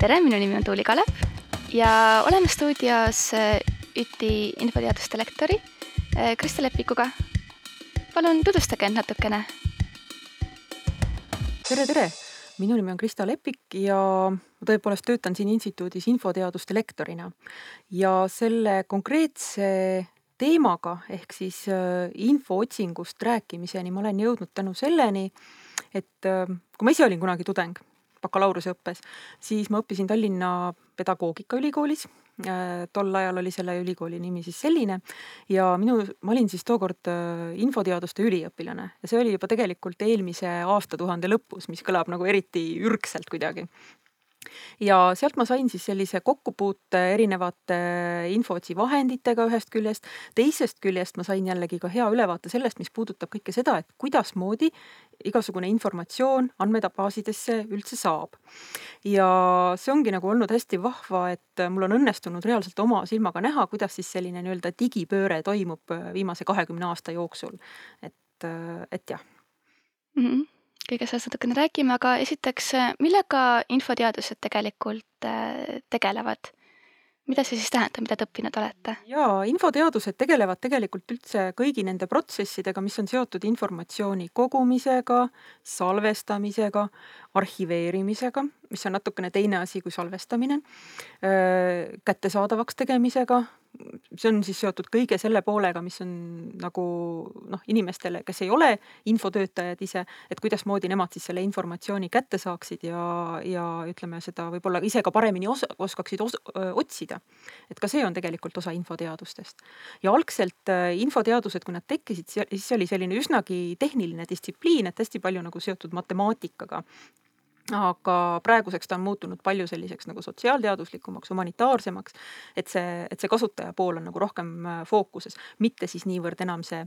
tere, minu nimi on Tuuli Kalev ja oleme stuudios ÜTi infoteaduste lektori Kristi Lepikuga. palun tutvustage end natukene. tere, tere, minu nimi on Krista Lepik ja ma tõepoolest töötan siin instituudis infoteaduste lektorina ja selle konkreetse teemaga ehk siis infootsingust rääkimiseni ma olen jõudnud tänu selleni, et kui ma ise olin kunagi tudeng bakalaureuseõppes, siis ma õppisin Tallinna Pedagoogikaülikoolis. tol ajal oli selle ülikooli nimi siis selline ja minu, ma olin siis tookord infoteaduste üliõpilane ja see oli juba tegelikult eelmise aastatuhande lõpus, mis kõlab nagu eriti ürgselt kuidagi ja sealt ma sain siis sellise kokkupuute erinevate infootsi vahenditega ühest küljest, teisest küljest ma sain jällegi ka hea ülevaate sellest, mis puudutab kõike seda, et kuidasmoodi igasugune informatsioon andmebaasidesse üldse saab. ja see ongi nagu olnud hästi vahva, et mul on õnnestunud reaalselt oma silmaga näha, kuidas siis selline nii-öelda digipööre toimub viimase kahekümne aasta jooksul. et, et jah mm. -hmm kõigest sellest natukene räägime, aga esiteks, millega infoteadused tegelikult tegelevad? mida see siis tähendab, mida te õppinud olete? jaa, infoteadused tegelevad tegelikult üldse kõigi nende protsessidega, mis on seotud informatsiooni kogumisega, salvestamisega, arhiveerimisega, mis on natukene teine asi kui salvestamine, kättesaadavaks tegemisega, see on siis seotud kõige selle poolega, mis on nagu noh, inimestele, kes ei ole infotöötajad ise, et kuidasmoodi nemad siis selle informatsiooni kätte saaksid ja, ja ütleme seda võib-olla ise ka paremini os oskaksid os otsida. et ka see on tegelikult osa infoteadustest. ja algselt infoteadused, kui nad tekkisid, siis oli selline üsnagi tehniline distsipliin, et hästi palju nagu seotud matemaatikaga aga praeguseks ta on muutunud palju selliseks nagu sotsiaalteaduslikumaks, humanitaarsemaks, et see, et see kasutaja pool on nagu rohkem fookuses, mitte siis niivõrd enam see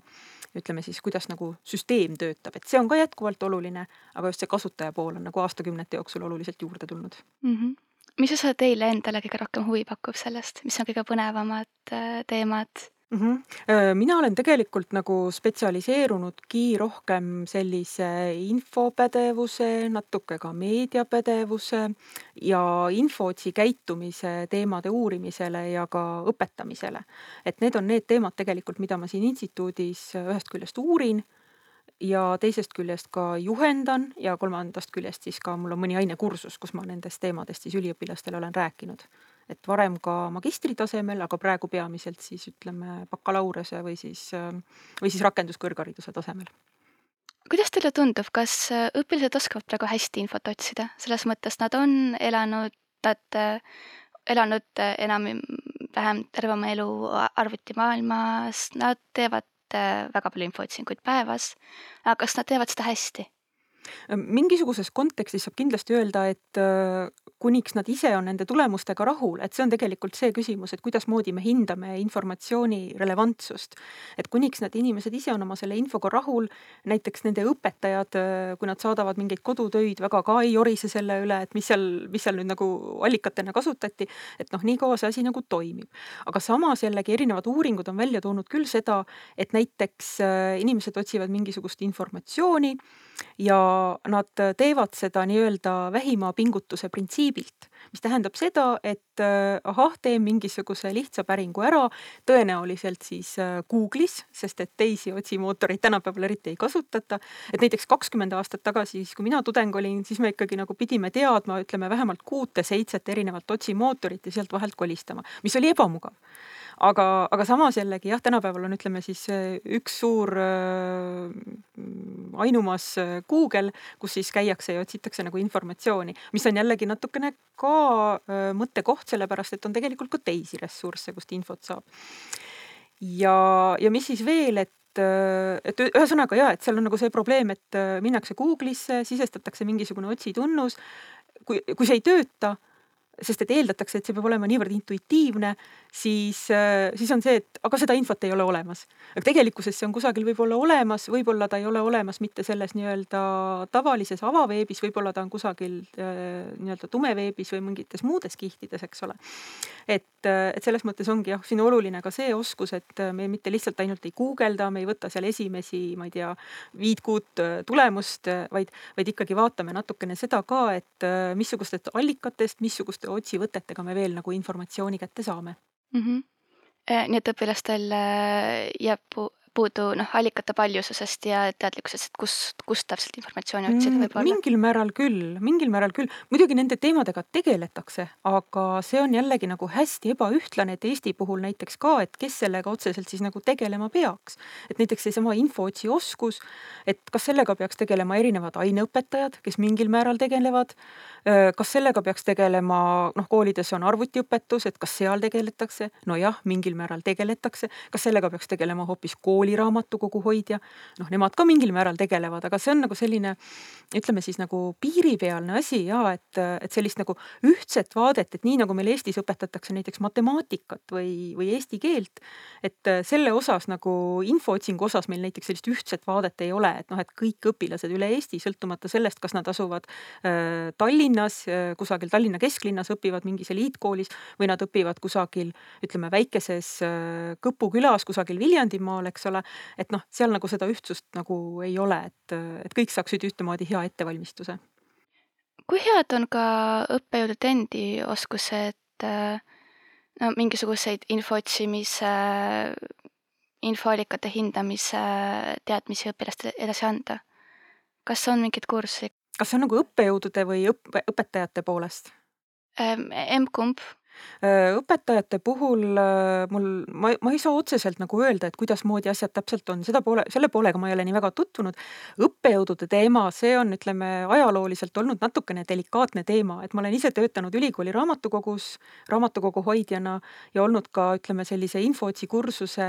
ütleme siis, kuidas nagu süsteem töötab, et see on ka jätkuvalt oluline, aga just see kasutaja pool on nagu aastakümnete jooksul oluliselt juurde tulnud mm. -hmm. mis osa teile endale kõige rohkem huvi pakub sellest, mis on kõige põnevamad teemad? Mm. -hmm. mina olen tegelikult nagu spetsialiseerunudki rohkem sellise infopädevuse, natuke ka meediapädevuse ja infootsi käitumise teemade uurimisele ja ka õpetamisele. et need on need teemad tegelikult, mida ma siin instituudis ühest küljest uurin ja teisest küljest ka juhendan ja kolmandast küljest siis ka mul on mõni ainekursus, kus ma nendest teemadest siis üliõpilastele olen rääkinud et varem ka magistritasemel, aga praegu peamiselt siis ütleme bakalaureuse või siis, või siis rakenduskõrghariduse tasemel. kuidas teile tundub, kas õpilased oskavad praegu hästi infot otsida, selles mõttes nad on elanud, nad elanud enam-vähem terve oma elu arvutimaailmas, nad teevad väga palju infootsinguid päevas, aga kas nad teevad seda hästi? Mingisuguses kontekstis saab kindlasti öelda, et kuniks nad ise on nende tulemustega rahul, et see on tegelikult see küsimus, et kuidasmoodi me hindame informatsiooni relevantsust. et kuniks need inimesed ise on oma selle infoga rahul, näiteks nende õpetajad, kui nad saadavad mingeid kodutöid, väga ka ei jorise selle üle, et mis seal, mis seal nüüd nagu allikatena kasutati, et noh, nii kaua see asi nagu toimib. aga samas jällegi erinevad uuringud on välja toonud küll seda, et näiteks inimesed otsivad mingisugust informatsiooni ja nad teevad seda nii-öelda vähima pingutuse printsiibil printsiibilt, mis tähendab seda, et äh, ahah, teen mingisuguse lihtsa päringu ära, tõenäoliselt siis äh, Google'is, sest et teisi otsimootoreid tänapäeval eriti ei kasutata. et näiteks kakskümmend aastat tagasi, siis kui mina tudeng olin, siis me ikkagi nagu pidime teadma, ütleme vähemalt kuute-seitset erinevat otsimootorit ja sealt vahelt kolistama, mis oli ebamugav aga, aga samas jällegi jah, tänapäeval on, ütleme siis üks suur äh, ainumas äh, Google, kus siis käiakse ja otsitakse nagu informatsiooni, mis on jällegi natukene ka äh, mõttekoht, sellepärast et on tegelikult ka teisi ressursse, kust infot saab. ja, ja mis siis veel, et et ühesõnaga ja, et seal on nagu see probleem, et minnakse Google'isse, sisestatakse mingisugune otsitunnus. kui, kui see ei tööta, sest et eeldatakse, et see peab olema niivõrd intuitiivne, siis, äh, siis on see, et aga seda infot ei ole olemas. aga tegelikkuses see on kusagil võib-olla olemas, võib-olla ta ei ole olemas mitte selles nii-öelda tavalises avaveebis, võib-olla ta on kusagil äh, nii-öelda tumeveebis või mingites muudes kihtides, eks ole. et, äh, et selles mõttes ongi jah, siin oluline ka see oskus, et me mitte lihtsalt ainult ei guugelda, me ei võta seal esimesi, ma ei tea, viit kuut tulemust, vaid, vaid ikkagi vaatame natukene seda ka, et missugustest allikatest, missuguste otsivõtetega me veel nagu informatsiooni kätte saame mm. -hmm. nii et õpilastel äh, jääb puudu noh, allikate paljususest ja teadlikkusest, et kust, kust täpselt informatsiooni otsida mm, võib-olla? mingil määral küll, mingil määral küll. muidugi nende teemadega tegeletakse, aga see on jällegi nagu hästi ebaühtlane, et Eesti puhul näiteks ka, et kes sellega otseselt siis nagu tegelema peaks. et näiteks seesama infootsi oskus, et kas sellega peaks tegelema erinevad aineõpetajad, kes mingil määral tegelevad, kas sellega peaks tegelema, noh, koolides on arvutiõpetus, et kas seal tegeletakse, nojah, mingil määral tegeletakse, kas sellega peaks tegelema hoopis kool kooliraamatukogu hoidja, noh, nemad ka mingil määral tegelevad, aga see on nagu selline ütleme siis nagu piiripealne asi ja et, et sellist nagu ühtset vaadet, et nii nagu meil Eestis õpetatakse näiteks matemaatikat või, või eesti keelt, et selle osas nagu infootsingu osas meil näiteks sellist ühtset vaadet ei ole, et noh, et kõik õpilased üle Eesti, sõltumata sellest, kas nad asuvad äh, Tallinnas äh,, kusagil Tallinna kesklinnas, õpivad mingis eliitkoolis või nad õpivad kusagil ütleme väikeses äh, Kõpu külas kusagil Viljandimaal, eks ole ole, et noh, seal nagu seda ühtsust nagu ei ole, et, et kõik saaksid ühtemoodi hea ettevalmistuse. kui head on ka õppejõudude endi oskused no mingisuguseid info otsimise, infoallikate hindamise teadmisi õpilastele edasi anda? kas on mingeid kursusi? kas see on nagu õppejõudude või õppe, õpetajate poolest? Emb-kumb õpetajate puhul mul, ma, ma ei saa otseselt nagu öelda, et kuidasmoodi asjad täpselt on, seda poole, selle poolega ma ei ole nii väga tutvunud. õppejõudude teema, see on, ütleme, ajalooliselt olnud natukene delikaatne teema, et ma olen ise töötanud ülikooli raamatukogus raamatukogu hoidjana ja olnud ka, ütleme, sellise infootsi kursuse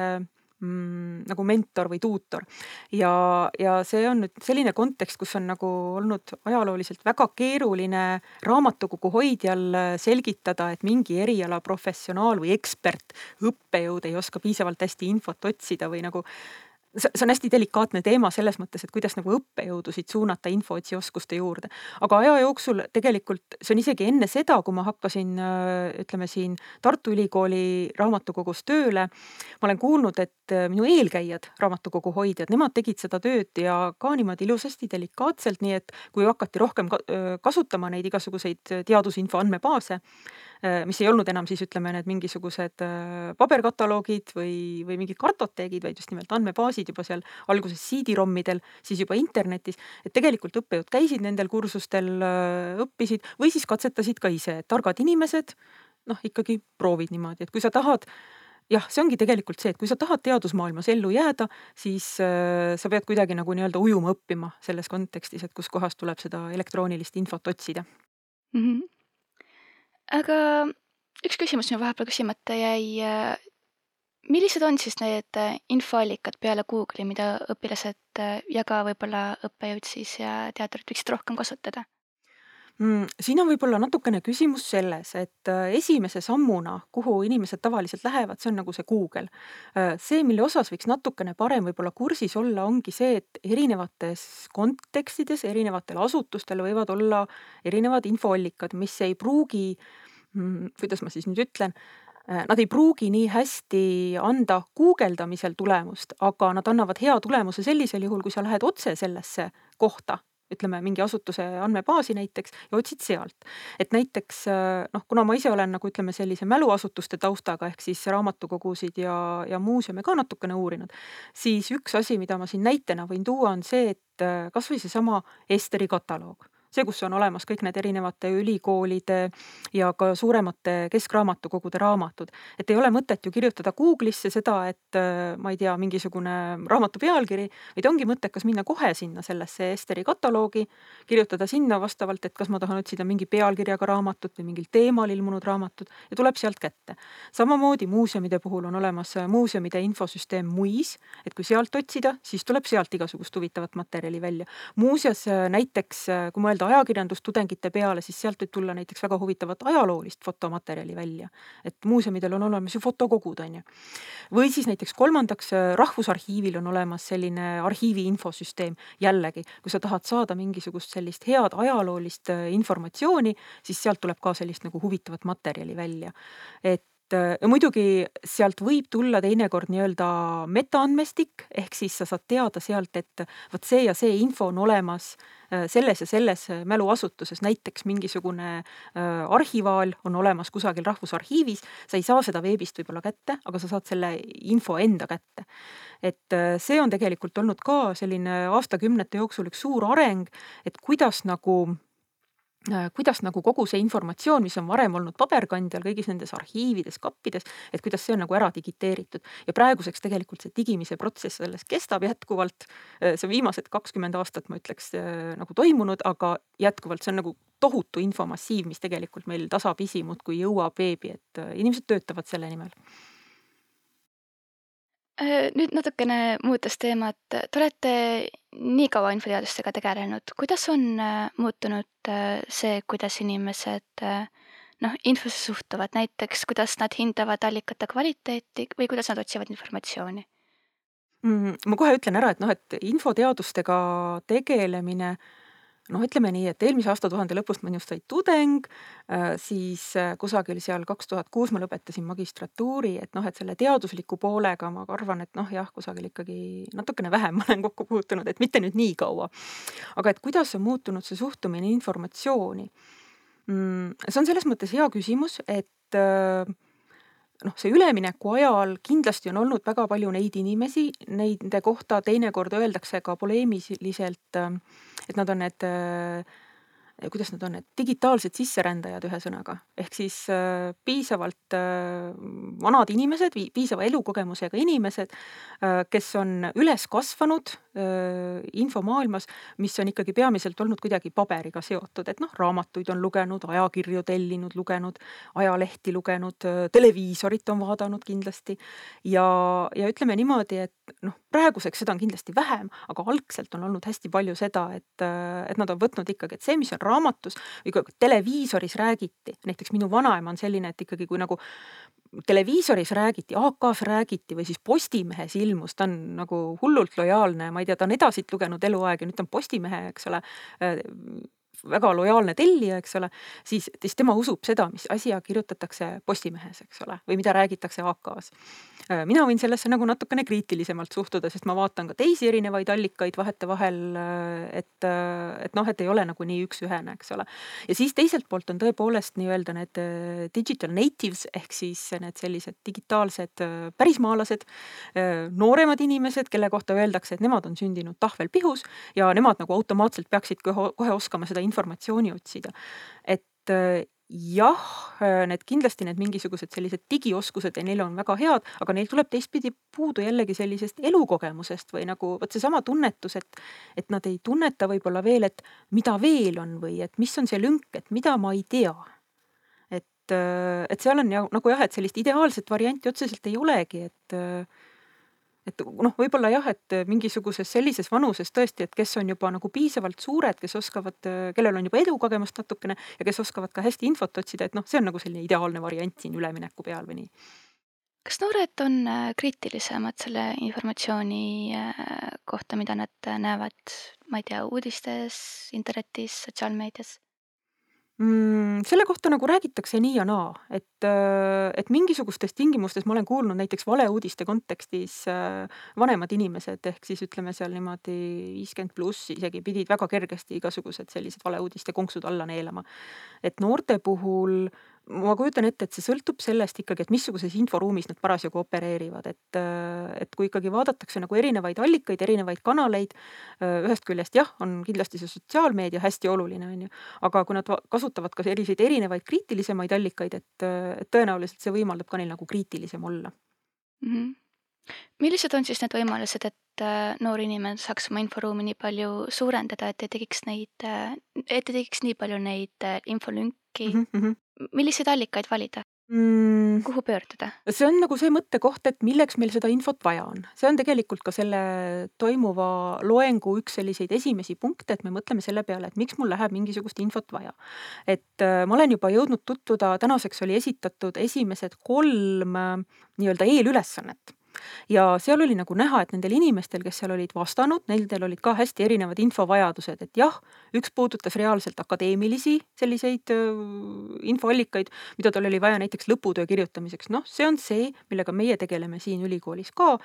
mm, nagu mentor või tuutor. ja, ja see on nüüd selline kontekst, kus on nagu olnud ajalooliselt väga keeruline raamatukogu hoidjal selgitada, et mingi eriala professionaal või ekspert, õppejõud ei oska piisavalt hästi infot otsida või nagu see, on hästi delikaatne teema selles mõttes, et kuidas nagu õppejõudusid suunata infootsioskuste juurde. aga aja jooksul tegelikult see on isegi enne seda, kui ma hakkasin, ütleme siin Tartu Ülikooli raamatukogus tööle. ma olen kuulnud, et minu eelkäijad, raamatukogu hoidjad, nemad tegid seda tööd ja ka niimoodi ilusasti delikaatselt, nii et kui hakati rohkem kasutama neid igasuguseid teadusinfo andmebaase Äh, mis ei olnud enam siis ütleme need mingisugused äh, paberkataloogid või, või mingid kartoteegid, vaid just nimelt andmebaasid juba seal alguses CD-ROM-idel, siis juba internetis. et tegelikult õppejõud käisid nendel kursustel, äh, õppisid või siis katsetasid ka ise, targad inimesed noh, ikkagi proovid niimoodi, et kui sa tahad jah, see ongi tegelikult see, et kui sa tahad teadusmaailmas ellu jääda, siis äh, sa pead kuidagi nagu nii-öelda ujuma õppima selles kontekstis, et kuskohast tuleb seda elektroonilist infot otsida mm. -hmm aga üks küsimus mul vahepeal küsimata jäi. Äh, millised on siis need äh, infoallikad peale Google'i, mida õpilased äh, ja ka võib-olla õppejõud siis ja teadurid võiksid rohkem kasutada? mm,? siin on võib-olla natukene küsimus selles, et esimese sammuna, kuhu inimesed tavaliselt lähevad, see on nagu see Google. see, mille osas võiks natukene parem võib-olla kursis olla, ongi see, et erinevates kontekstides, erinevatel asutustel võivad olla erinevad infoallikad, mis ei pruugi Mm, kuidas ma siis nüüd ütlen, äh, nad ei pruugi nii hästi anda guugeldamisel tulemust, aga nad annavad hea tulemuse sellisel juhul, kui sa lähed otse sellesse kohta, ütleme mingi asutuse andmebaasi näiteks ja otsid sealt. et näiteks äh, noh, kuna ma ise olen nagu ütleme, sellise mäluasutuste taustaga ehk siis raamatukogusid ja, ja muuseume ka natukene uurinud, siis üks asi, mida ma siin näitena võin tuua, on see, et äh, kasvõi seesama Esteri kataloog see, kus on olemas kõik need erinevate ülikoolide ja ka suuremate keskraamatukogude raamatud. et ei ole mõtet ju kirjutada Google'isse seda, et äh, ma ei tea, mingisugune raamatu pealkiri, vaid ongi mõttekas minna kohe sinna sellesse Esteri kataloogi, kirjutada sinna vastavalt, et kas ma tahan otsida mingi pealkirjaga raamatut või mingil teemal ilmunud raamatut ja tuleb sealt kätte. samamoodi muuseumide puhul on olemas muuseumide infosüsteem MuIS, et kui sealt otsida, siis tuleb sealt igasugust huvitavat materjali välja. muuseas näiteks, kui mõelda mõelda ajakirjandustudengite peale, siis sealt võib tulla näiteks väga huvitavat ajaloolist fotomaterjali välja. et muuseumidel on olemas ju fotokogud, on ju. või siis näiteks kolmandaks, Rahvusarhiivil on olemas selline arhiivi infosüsteem. jällegi, kui sa tahad saada mingisugust sellist head ajaloolist informatsiooni, siis sealt tuleb ka sellist nagu huvitavat materjali välja. et ja muidugi sealt võib tulla teinekord nii-öelda metaandmestik, ehk siis sa saad teada sealt, et vot see ja see info on olemas äh, selles ja selles mäluasutuses, näiteks mingisugune äh, arhivaal on olemas kusagil Rahvusarhiivis, sa ei saa seda veebist võib-olla kätte, aga sa saad selle info enda kätte. et äh, see on tegelikult olnud ka selline aastakümnete jooksul üks suur areng, et kuidas nagu Äh, kuidas nagu kogu see informatsioon, mis on varem olnud paberkandjal kõigis nendes arhiivides, kappides, et kuidas see on nagu ära digiteeritud ja praeguseks tegelikult see digimise protsess alles kestab jätkuvalt. Äh, see on viimased kakskümmend aastat, ma ütleks äh, nagu toimunud, aga jätkuvalt see on nagu tohutu infomassiiv, mis tegelikult meil tasapisi muudkui jõuab veebi, et inimesed töötavad selle nimel Äh, nüüd natukene muutes teemat, te olete nii kaua infoteadustega tegelenud, kuidas on äh, muutunud äh, see, kuidas inimesed noh, infosse suhtuvad, näiteks kuidas nad hindavad allikate kvaliteeti või kuidas nad otsivad informatsiooni? Mm, ma kohe ütlen ära, et noh, et infoteadustega tegelemine noh, ütleme nii, et eelmise aastatuhande lõpust ma minust sai tudeng, äh, siis äh, kusagil seal kaks tuhat kuus ma lõpetasin magistratuuri, et noh, et selle teadusliku poolega ma arvan, et noh, jah, kusagil ikkagi natukene vähem ma olen kokku puutunud, et mitte nüüd nii kaua. aga et kuidas on muutunud see suhtumine informatsiooni? Mm, see on selles mõttes hea küsimus, et äh, noh, see ülemineku ajal kindlasti on olnud väga palju neid inimesi, nende kohta teinekord öeldakse ka poleemiliselt, et nad on need kuidas nad on, need digitaalsed sisserändajad ühesõnaga, ehk siis äh, piisavalt äh, vanad inimesed, piisava elukogemusega inimesed äh,, kes on üles kasvanud äh, infomaailmas, mis on ikkagi peamiselt olnud kuidagi paberiga seotud, et noh, raamatuid on lugenud, ajakirju tellinud, lugenud, ajalehti lugenud, äh, televiisorit on vaadanud kindlasti. ja, ja ütleme niimoodi, et noh, praeguseks seda on kindlasti vähem, aga algselt on olnud hästi palju seda, et, äh, et nad on võtnud ikkagi, et see, mis on raamatus või televiisoris räägiti, näiteks minu vanaema on selline, et ikkagi kui nagu televiisoris räägiti, AK-s räägiti või siis Postimehes ilmus, ta on nagu hullult lojaalne, ma ei tea, ta on edasit lugenud eluaeg ja nüüd ta on Postimehe, eks ole väga lojaalne tellija, eks ole, siis, siis tema usub seda, mis asja kirjutatakse Postimehes, eks ole, või mida räägitakse AK-s. Äh, mina võin sellesse nagu natukene kriitilisemalt suhtuda, sest ma vaatan ka teisi erinevaid allikaid vahetevahel, äh, et, äh, et noh, et ei ole nagu nii üks-ühene, eks ole. ja siis teiselt poolt on tõepoolest nii-öelda need digital natives ehk siis need sellised digitaalsed pärismaalased, nooremad inimesed, kelle kohta öeldakse, et nemad on sündinud tahvelpihus ja nemad nagu automaatselt peaksid kohe, kohe oskama seda informatsiooni otsida. et äh, jah, äh, need kindlasti need mingisugused sellised digioskused ja neil on väga head, aga neil tuleb teistpidi puudu jällegi sellisest elukogemusest või nagu vot seesama tunnetus, et, et nad ei tunneta võib-olla veel, et mida veel on või et mis on see lünk, et mida ma ei tea. et, äh, et seal on ja nagu jah, et sellist ideaalset varianti otseselt ei olegi, et et noh, võib-olla jah, et mingisuguses sellises vanuses tõesti, et kes on juba nagu piisavalt suured, kes oskavad, kellel on juba edukogemust natukene ja kes oskavad ka hästi infot otsida, et noh, see on nagu selline ideaalne variant siin ülemineku peal või nii. kas noored on äh, kriitilisemad selle informatsiooni äh, kohta, mida nad näevad, ma ei tea, uudistes, internetis, sotsiaalmeedias? Mm,? selle kohta nagu räägitakse nii ja naa, et, äh, et mingisugustes tingimustes ma olen kuulnud näiteks valeuudiste kontekstis äh, vanemad inimesed ehk siis ütleme seal niimoodi viiskümmend pluss isegi pidid väga kergesti igasugused sellised valeuudiste konksud alla neelama. et noorte puhul ma kujutan ette, et see sõltub sellest ikkagi, et missuguses inforuumis nad parasjagu opereerivad, et, et kui ikkagi vaadatakse nagu erinevaid allikaid, erinevaid kanaleid, ühest küljest jah, on kindlasti see sotsiaalmeedia hästi oluline, on ju, aga kui nad kasutavad ka selliseid erinevaid kriitilisemaid allikaid, et, et tõenäoliselt see võimaldab ka neil nagu kriitilisem olla mm. -hmm. Millised on siis need võimalused, et äh, noor inimene saaks oma inforuumi nii palju suurendada, et ei tekiks neid, äh, et ei tekiks nii palju neid äh, infolünki mm? -hmm milliseid allikaid valida? mm,? kuhu pöörduda? see on nagu see mõttekoht, et milleks meil seda infot vaja on. see on tegelikult ka selle toimuva loengu üks selliseid esimesi punkte, et me mõtleme selle peale, et miks mul läheb mingisugust infot vaja. et ma olen juba jõudnud tutvuda, tänaseks oli esitatud esimesed kolm nii-öelda eelülesannet ja seal oli nagu näha, et nendel inimestel, kes seal olid vastanud, nendel olid ka hästi erinevad infovajadused, et jah, üks puudutas reaalselt akadeemilisi selliseid infoallikaid, mida tal oli vaja näiteks lõputöö kirjutamiseks. noh, see on see, millega meie tegeleme siin ülikoolis ka,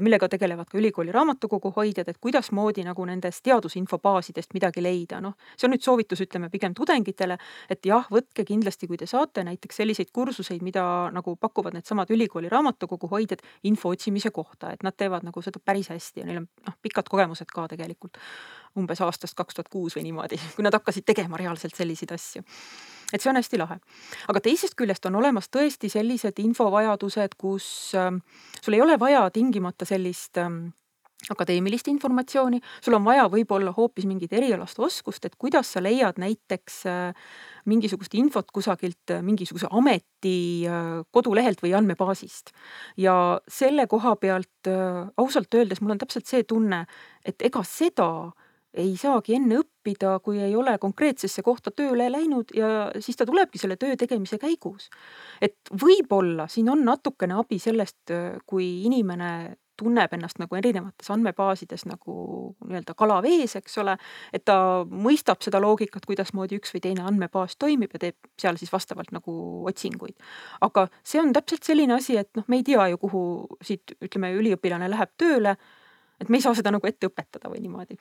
millega tegelevad ka ülikooli raamatukogu hoidjad, et kuidasmoodi nagu nendest teadusinfobaasidest midagi leida, noh, see on nüüd soovitus, ütleme pigem tudengitele, et jah, võtke kindlasti, kui te saate näiteks selliseid kursuseid, mida nagu pakuvad needsamad ülikooli raamatukogu hoidjad info info otsimise kohta, et nad teevad nagu seda päris hästi ja neil on noh, pikad kogemused ka tegelikult. umbes aastast kaks tuhat kuus või niimoodi, kui nad hakkasid tegema reaalselt selliseid asju. et see on hästi lahe. aga teisest küljest on olemas tõesti sellised infovajadused, kus äh, sul ei ole vaja tingimata sellist äh, akadeemilist informatsiooni, sul on vaja võib-olla hoopis mingit erialast oskust, et kuidas sa leiad näiteks äh, mingisugust infot kusagilt äh, mingisuguse ameti äh, kodulehelt või andmebaasist. ja selle koha pealt ausalt öeldes mul on täpselt see tunne, et ega seda ei saagi enne õppida, kui ei ole konkreetsesse kohta tööle läinud ja siis ta tulebki selle töö tegemise käigus. et võib-olla siin on natukene abi sellest, kui inimene tunneb ennast nagu erinevates andmebaasides nagu nii-öelda kala vees, eks ole. et ta mõistab seda loogikat, kuidasmoodi üks või teine andmebaas toimib ja teeb seal siis vastavalt nagu otsinguid. aga see on täpselt selline asi, et noh, me ei tea ju, kuhu siit ütleme, üliõpilane läheb tööle et me ei saa seda nagu ette õpetada või niimoodi.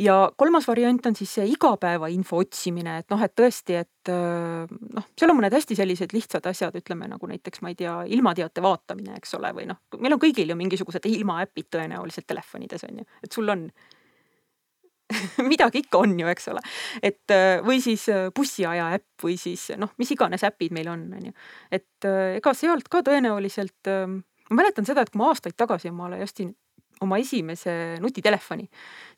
ja kolmas variant on siis see igapäevainfo otsimine, et noh, et tõesti, et äh, noh, seal on mõned hästi sellised lihtsad asjad, ütleme nagu näiteks, ma ei tea, ilmateate vaatamine, eks ole, või noh, meil on kõigil ju mingisugused ilmaäpid tõenäoliselt telefonides on ju, et sul on midagi ikka on ju, eks ole. et äh, või siis äh, bussiaja äpp või siis noh, mis iganes äpid meil on, on ju. et ega sealt ka tõenäoliselt ma mäletan seda, et kui ma aastaid tagasi omale ostsin oma esimese nutitelefoni,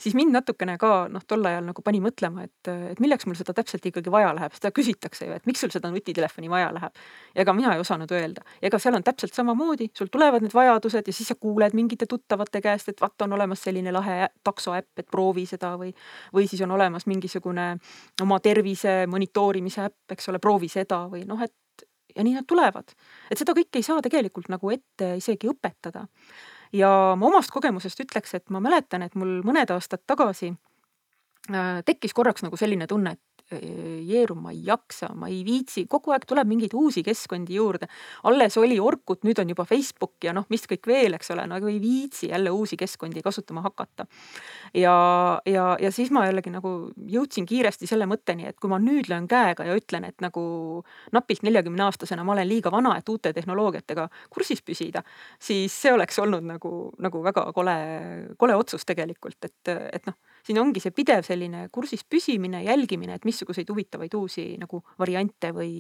siis mind natukene ka noh, tol ajal nagu pani mõtlema, et, et milleks mul seda täpselt ikkagi vaja läheb, seda küsitakse ju, et miks sul seda nutitelefoni vaja läheb. ega mina ei osanud öelda, ega seal on täpselt samamoodi, sul tulevad need vajadused ja siis sa kuuled mingite tuttavate käest, et vaata, on olemas selline lahe taksoäpp, et proovi seda või, või siis on olemas mingisugune oma tervise monitoorimise äpp, eks ole, proovi seda või noh, et ja nii nad tulevad. et seda kõike ei saa tegelikult nagu ette isegi õpetada ja ma omast kogemusest ütleks, et ma mäletan, et mul mõned aastad tagasi äh, tekkis korraks nagu selline tunne, et Jeeru, ma ei jaksa, ma ei viitsi, kogu aeg tuleb mingeid uusi keskkondi juurde. alles oli Orkut, nüüd on juba Facebook ja noh, mis kõik veel, eks ole, nagu ei viitsi jälle uusi keskkondi kasutama hakata. ja, ja, ja siis ma jällegi nagu jõudsin kiiresti selle mõtteni, et kui ma nüüd löön käega ja ütlen, et nagu napilt neljakümne aastasena ma olen liiga vana, et uute tehnoloogiatega kursis püsida, siis see oleks olnud nagu, nagu väga kole, kole otsus tegelikult, et, et noh siin ongi see pidev selline kursis püsimine, jälgimine, et missuguseid huvitavaid uusi nagu variante või,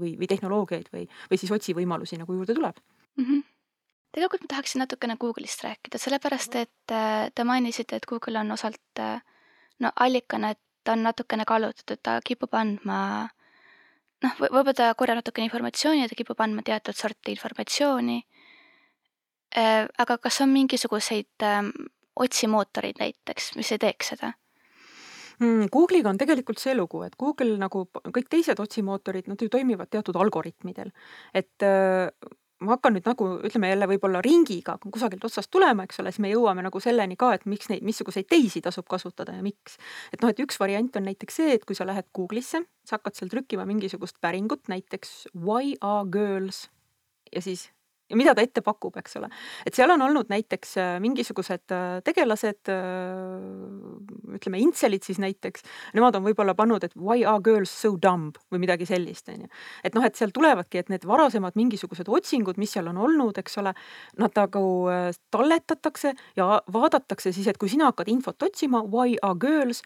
või, või tehnoloogiaid või, või siis otsivõimalusi nagu juurde tuleb mm. -hmm tegelikult ma tahaksin natukene Google'ist rääkida, sellepärast et äh, te mainisite, et Google on osalt äh, no allikana, et ta on natukene kallutatud, ta kipub andma noh, võib-olla ta korjab natukene informatsiooni ja ta kipub andma teatud sorti informatsiooni. Äh, aga kas on mingisuguseid ähm, otsimootorid näiteks, mis ei teeks seda mm,? Google'iga on tegelikult see lugu, et Google nagu kõik teised otsimootorid, nad ju toimivad teatud algoritmidel. et äh, ma hakkan nüüd nagu ütleme jälle võib-olla ringiga kusagilt otsast tulema, eks ole, siis me jõuame nagu selleni ka, et miks neid, missuguseid teisi tasub kasutada ja miks. et noh, et üks variant on näiteks see, et kui sa lähed Google'isse, sa hakkad seal trükkima mingisugust päringut, näiteks why are girls ja siis ja mida ta ette pakub, eks ole. et seal on olnud näiteks äh, mingisugused äh, tegelased, äh, ütleme intselid siis näiteks, nemad on võib-olla pannud, et why are girls so dumb või midagi sellist, on ju. et noh, et seal tulevadki, et need varasemad mingisugused otsingud, mis seal on olnud, eks ole, nad nagu talletatakse ja vaadatakse siis, et kui sina hakkad infot otsima, why are girls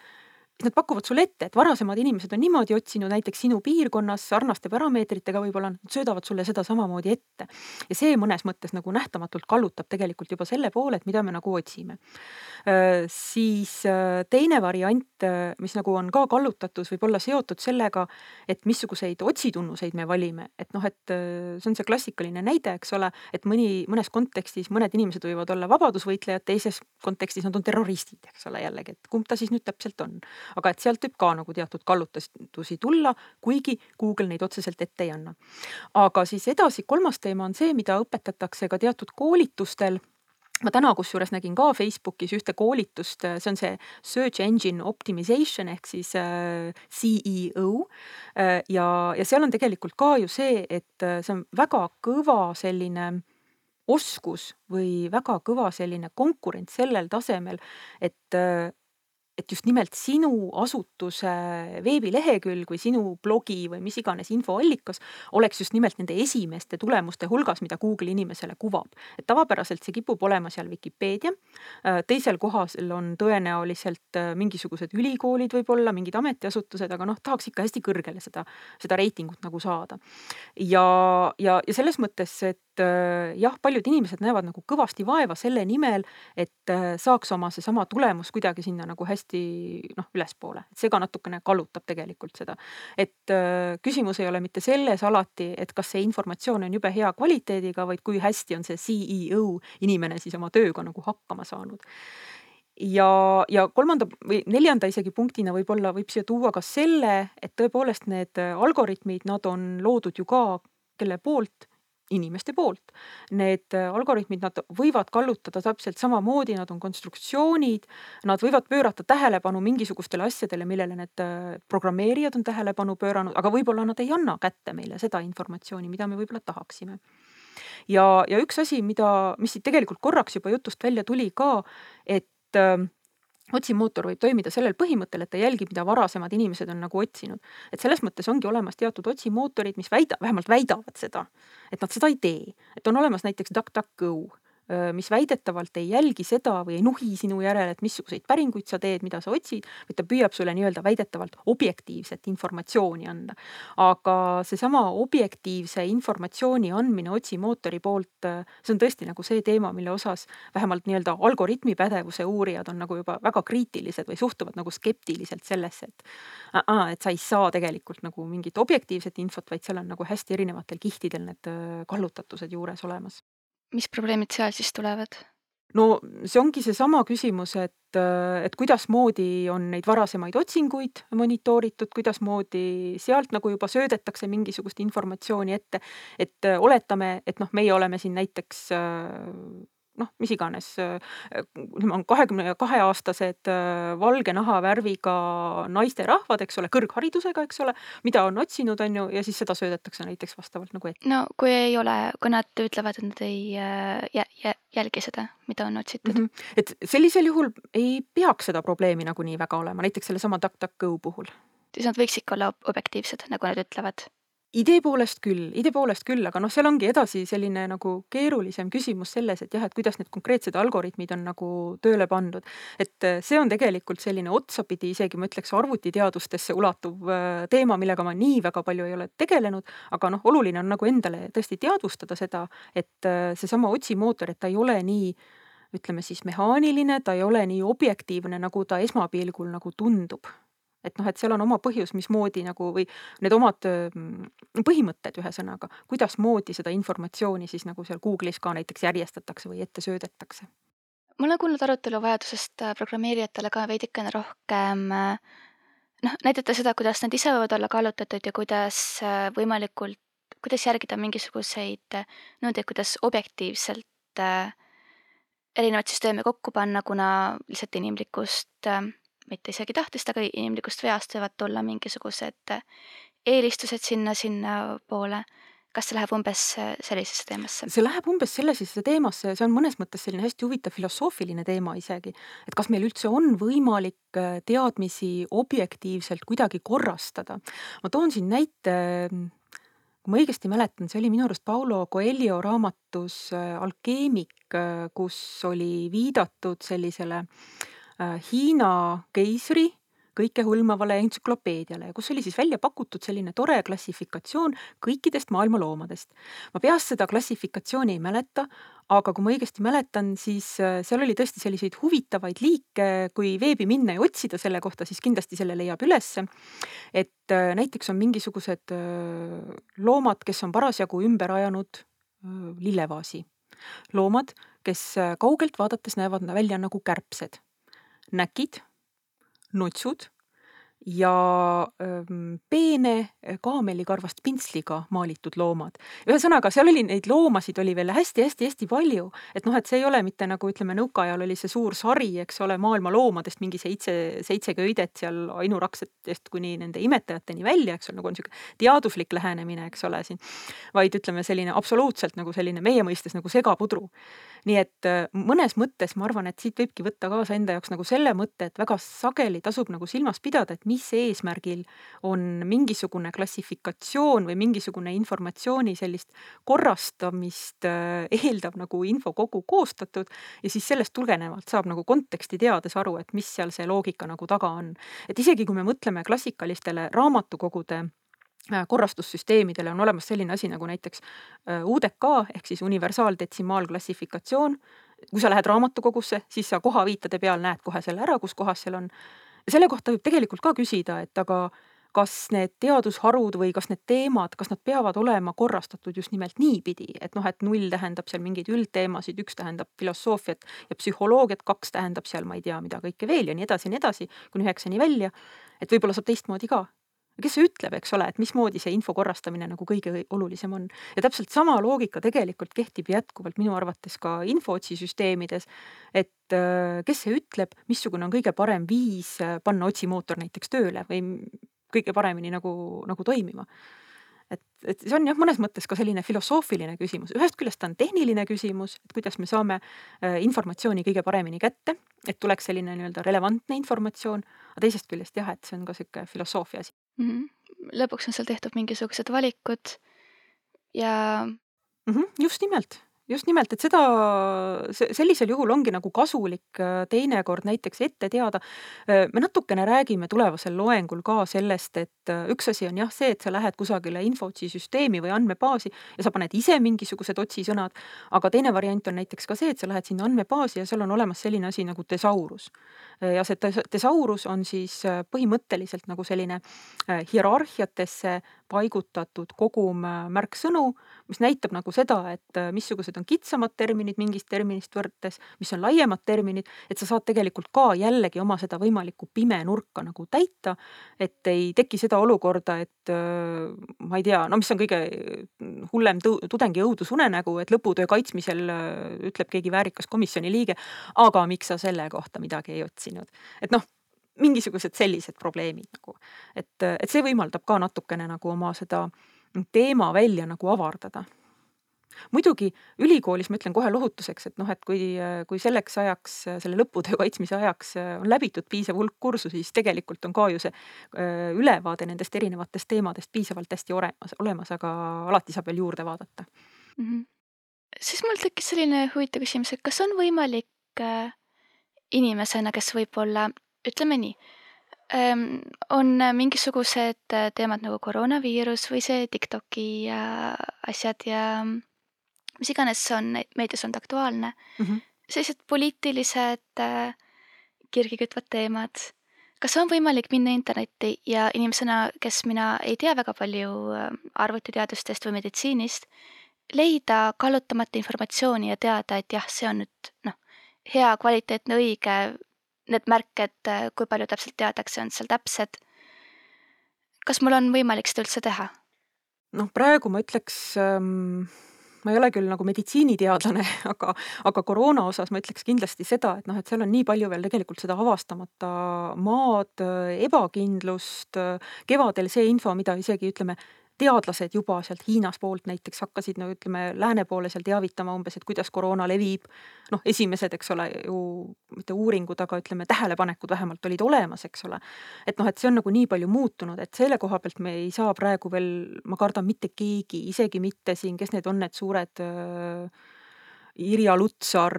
nad pakuvad sulle ette, et varasemad inimesed on niimoodi otsinud näiteks sinu piirkonnas sarnaste parameetritega võib-olla, nad söödavad sulle seda samamoodi ette. ja see mõnes mõttes nagu nähtamatult kallutab tegelikult juba selle poole, et mida me nagu otsime. siis teine variant, mis nagu on ka kallutatus, võib olla seotud sellega, et missuguseid otsitunnuseid me valime, et noh, et see on see klassikaline näide, eks ole, et mõni, mõnes kontekstis mõned inimesed võivad olla vabadusvõitlejad, teises kontekstis nad on terroristid, eks ole, jällegi, et kumb ta siis nüüd täpselt on. Aga et sealt võib ka nagu teatud kallutatusi tulla, kuigi Google neid otseselt ette ei anna. aga siis edasi, kolmas teema on see, mida õpetatakse ka teatud koolitustel ma täna kusjuures nägin ka Facebookis ühte koolitust, see on see search engine optimization ehk siis äh, CEO äh,. ja, ja seal on tegelikult ka ju see, et äh, see on väga kõva selline oskus või väga kõva selline konkurents sellel tasemel, et et just nimelt sinu asutuse veebilehekülg või sinu blogi või mis iganes infoallikas oleks just nimelt nende esimeste tulemuste hulgas, mida Google inimesele kuvab. et tavapäraselt see kipub olema seal Vikipeedia, äh, teisel kohal on tõenäoliselt äh, mingisugused ülikoolid võib-olla, mingid ametiasutused, aga noh, tahaks ikka hästi kõrgele seda, seda reitingut nagu saada. ja, ja, ja selles mõttes, et jah, paljud inimesed näevad nagu kõvasti vaeva selle nimel, et saaks oma seesama tulemus kuidagi sinna nagu hästi hästi noh, ülespoole, et see ka natukene kallutab tegelikult seda. et äh, küsimus ei ole mitte selles alati, et kas see informatsioon on jube hea kvaliteediga, vaid kui hästi on see CEO inimene siis oma tööga nagu hakkama saanud ja, ja kolmanda või neljanda isegi punktina võib-olla võib siia tuua ka selle, et tõepoolest need algoritmid, nad on loodud ju ka kelle poolt inimeste poolt. Need äh, algoritmid, nad võivad kallutada täpselt samamoodi, nad on konstruktsioonid, nad võivad pöörata tähelepanu mingisugustele asjadele, millele need äh, programmeerijad on tähelepanu pööranud, aga võib-olla nad ei anna kätte meile seda informatsiooni, mida me võib-olla tahaksime. ja, ja üks asi, mida, mis siit tegelikult korraks juba jutust välja tuli ka, et äh, otsimootor võib toimida sellel põhimõttel, et ta jälgib, mida varasemad inimesed on nagu otsinud. et selles mõttes ongi olemas teatud otsimootorid, mis väida, vähemalt väidavad seda, et nad seda ei tee. et on olemas näiteks DuckDuckGo mis väidetavalt ei jälgi seda või ei nuhi sinu järele, et missuguseid päringuid sa teed, mida sa otsid, vaid ta püüab sulle nii-öelda väidetavalt objektiivset informatsiooni anda. aga seesama objektiivse informatsiooni andmine otsimootori poolt, see on tõesti nagu see teema, mille osas vähemalt nii-öelda algoritmi pädevuse uurijad on nagu juba väga kriitilised või suhtuvad nagu skeptiliselt sellesse, et äh, et sa ei saa tegelikult nagu mingit objektiivset infot, vaid seal on nagu hästi erinevatel kihtidel need kallutatused juures olemas mis probleemid seal siis tulevad? no see ongi seesama küsimus, et, et kuidasmoodi on neid varasemaid otsinguid monitooritud, kuidasmoodi sealt nagu juba söödetakse mingisugust informatsiooni ette. et oletame, et noh, meie oleme siin näiteks noh, mis iganes, ütleme, on kahekümne kahe aastased valge nahavärviga naisterahvad, eks ole, kõrgharidusega, eks ole, mida on otsinud, on ju, ja siis seda söödetakse näiteks vastavalt nagu ette. no kui ei ole, kui nad ütlevad, et nad ei jä, jä, jälgi seda, mida on otsitud mm. -hmm. et sellisel juhul ei peaks seda probleemi nagunii väga olema, näiteks sellesama DuckDuckGo puhul. siis nad võiks ikka olla objektiivsed, nagu nad ütlevad idee poolest küll, idee poolest küll, aga noh, seal ongi edasi selline nagu keerulisem küsimus selles, et jah, et kuidas need konkreetsed algoritmid on nagu tööle pandud. et äh, see on tegelikult selline otsapidi isegi ma ütleks arvutiteadustesse ulatuv äh, teema, millega ma nii väga palju ei ole tegelenud, aga noh, oluline on nagu endale tõesti teadvustada seda, et äh, seesama otsimootor, et ta ei ole nii ütleme siis mehaaniline, ta ei ole nii objektiivne, nagu ta esmapilgul nagu tundub et noh, et seal on oma põhjus, mismoodi nagu või need omad mm, põhimõtted, ühesõnaga, kuidasmoodi seda informatsiooni siis nagu seal Google'is ka näiteks järjestatakse või ette söödetakse. ma olen kuulnud arutelu vajadusest äh, programmeerijatele ka veidikene rohkem äh, noh, näidata seda, kuidas nad ise võivad olla kallutatud ja kuidas äh, võimalikult, kuidas järgida mingisuguseid nõudeid, kuidas objektiivselt erinevaid süsteeme kokku panna, kuna lihtsalt inimlikust mitte isegi tahtest, aga inimlikust veast võivad tulla mingisugused eelistused sinna, sinnapoole. kas see läheb umbes sellisesse teemasse? see läheb umbes sellisesse teemasse ja see on mõnes mõttes selline hästi huvitav filosoofiline teema isegi, et kas meil üldse on võimalik äh, teadmisi objektiivselt kuidagi korrastada. ma toon siin näite kui ma õigesti mäletan, see oli minu arust Paulo Coelho raamatus Alkeemik, kus oli viidatud sellisele äh, Hiina keisriga kõikehõlmavale entsüklopeediale, kus oli siis välja pakutud selline tore klassifikatsioon kõikidest maailma loomadest. ma peast seda klassifikatsiooni ei mäleta, aga kui ma õigesti mäletan, siis äh, seal oli tõesti selliseid huvitavaid liike, kui veebi minna ja otsida selle kohta, siis kindlasti selle leiab ülesse. et äh, näiteks on mingisugused äh, loomad, kes on parasjagu ümber ajanud lillevaasi. loomad, kes kaugelt vaadates näevad välja nagu kärbsed näkid, nutsud ja peene kaamelikarvast pintsliga maalitud loomad. ühesõnaga, seal oli neid loomasid oli veel hästi-hästi-hästi palju, et noh, et see ei ole mitte nagu ütleme, nõukaajal oli see suur sari, eks ole, maailma loomadest mingi seitse, seitse köidet seal ainuraksetest kuni nende imetajateni välja, eks ole, nagu on niisugune teaduslik lähenemine, eks ole, siin. vaid ütleme, selline absoluutselt nagu selline meie mõistes nagu segapudru nii et äh, mõnes mõttes ma arvan, et siit võibki võtta kaasa enda jaoks nagu selle mõtte, et väga sageli tasub nagu silmas pidada, et mis eesmärgil on mingisugune klassifikatsioon või mingisugune informatsiooni sellist korrastamist äh, eeldav nagu infokogu koostatud ja siis sellest tulenevalt saab nagu konteksti teades aru, et mis seal see loogika nagu taga on. et isegi kui me mõtleme klassikalistele raamatukogude korrastussüsteemidele on olemas selline asi nagu näiteks äh, UDK ehk siis universaaldetsimaalklassifikatsioon. kui sa lähed raamatukogusse, siis sa kohaviitade peal näed kohe selle ära, kus kohas seal on. selle kohta võib tegelikult ka küsida, et aga kas need teadusharud või kas need teemad, kas nad peavad olema korrastatud just nimelt niipidi, et noh, et null tähendab seal mingeid üldteemasid, üks tähendab filosoofiat ja psühholoogiat, kaks tähendab seal ma ei tea, mida kõike veel ja nii edasi ja nii edasi, kuni üheksani välja. et võib-olla saab teistmoodi ka kes ütleb, eks ole, et mismoodi see info korrastamine nagu kõige olulisem on. ja täpselt sama loogika tegelikult kehtib jätkuvalt minu arvates ka infootsisüsteemides. et äh, kes see ütleb, missugune on kõige parem viis äh, panna otsimootor näiteks tööle või kõige paremini nagu, nagu toimima et, et see on jah, mõnes mõttes ka selline filosoofiline küsimus, ühest küljest ta on tehniline küsimus, et kuidas me saame äh, informatsiooni kõige paremini kätte, et tuleks selline nii-öelda relevantne informatsioon, aga teisest küljest jah, et see on ka sihuke filosoofia asi mm. -hmm. lõpuks on seal tehtud mingisugused valikud ja mm. -hmm, just nimelt just nimelt, et seda, sellisel juhul ongi nagu kasulik äh, teinekord näiteks ette teada. Äh, me natukene räägime tulevasel loengul ka sellest, et äh, üks asi on jah see, et sa lähed kusagile infootsisüsteemi või andmebaasi ja sa paned ise mingisugused otsisõnad, aga teine variant on näiteks ka see, et sa lähed sinna andmebaasi ja seal on olemas selline asi nagu tesaurus. ja see tesaurus on siis põhimõtteliselt nagu selline hierarhiatesse paigutatud kogum märksõnu, mis näitab nagu seda, et missugused on kitsamad terminid mingist terminist võrdes, mis on laiemad terminid, et sa saad tegelikult ka jällegi oma seda võimalikku pime nurka nagu täita. et ei teki seda olukorda, et äh, ma ei tea, no mis on kõige hullem tudengi õudusunenägu, et lõputöö kaitsmisel äh, ütleb keegi väärikas komisjoni liige, aga miks sa selle kohta midagi ei otsinud. et noh mingisugused sellised probleemid nagu, et, et see võimaldab ka natukene nagu oma seda teema välja nagu avardada muidugi ülikoolis ma ütlen kohe lohutuseks, et noh, et kui, kui selleks ajaks, selle lõputöö kaitsmise ajaks on läbitud piisav hulk kursusi, siis tegelikult on ka ju see ülevaade nendest erinevatest teemadest piisavalt hästi olemas, olemas, aga alati saab veel juurde vaadata mm. -hmm. siis mul tekkis selline huvitav küsimus, et kas on võimalik äh, inimesena, kes võib-olla, ütleme nii, ähm, on mingisugused teemad nagu koroonaviirus või see Tiktoki asjad ja mis iganes on meedias olnud aktuaalne mm. -hmm. sellised poliitilised äh, kirgi kütvad teemad. kas on võimalik minna internetti ja inimesena, kes mina ei tea väga palju äh, arvutiteadustest või meditsiinist, leida kallutamat informatsiooni ja teada, et jah, see on nüüd noh, hea, kvaliteetne, õige, need märked, äh, kui palju täpselt teadakse, on seal täpsed. kas mul on võimalik seda üldse teha? noh, praegu ma ütleks ähm ma ei ole küll nagu meditsiiniteadlane, aga, aga koroona osas ma ütleks kindlasti seda, et noh, et seal on nii palju veel tegelikult seda avastamata maad, ebakindlust, kevadel see info, mida isegi ütleme, teadlased juba sealt Hiinas poolt näiteks hakkasid no ütleme, lääne poole seal teavitama umbes, et kuidas koroona levib. noh, esimesed, eks ole ju, mitte uuringud, aga ütleme, tähelepanekud vähemalt olid olemas, eks ole. et noh, et see on nagu nii palju muutunud, et selle koha pealt me ei saa praegu veel, ma kardan, mitte keegi, isegi mitte siin, kes need on need suured äh, Irja Lutsar,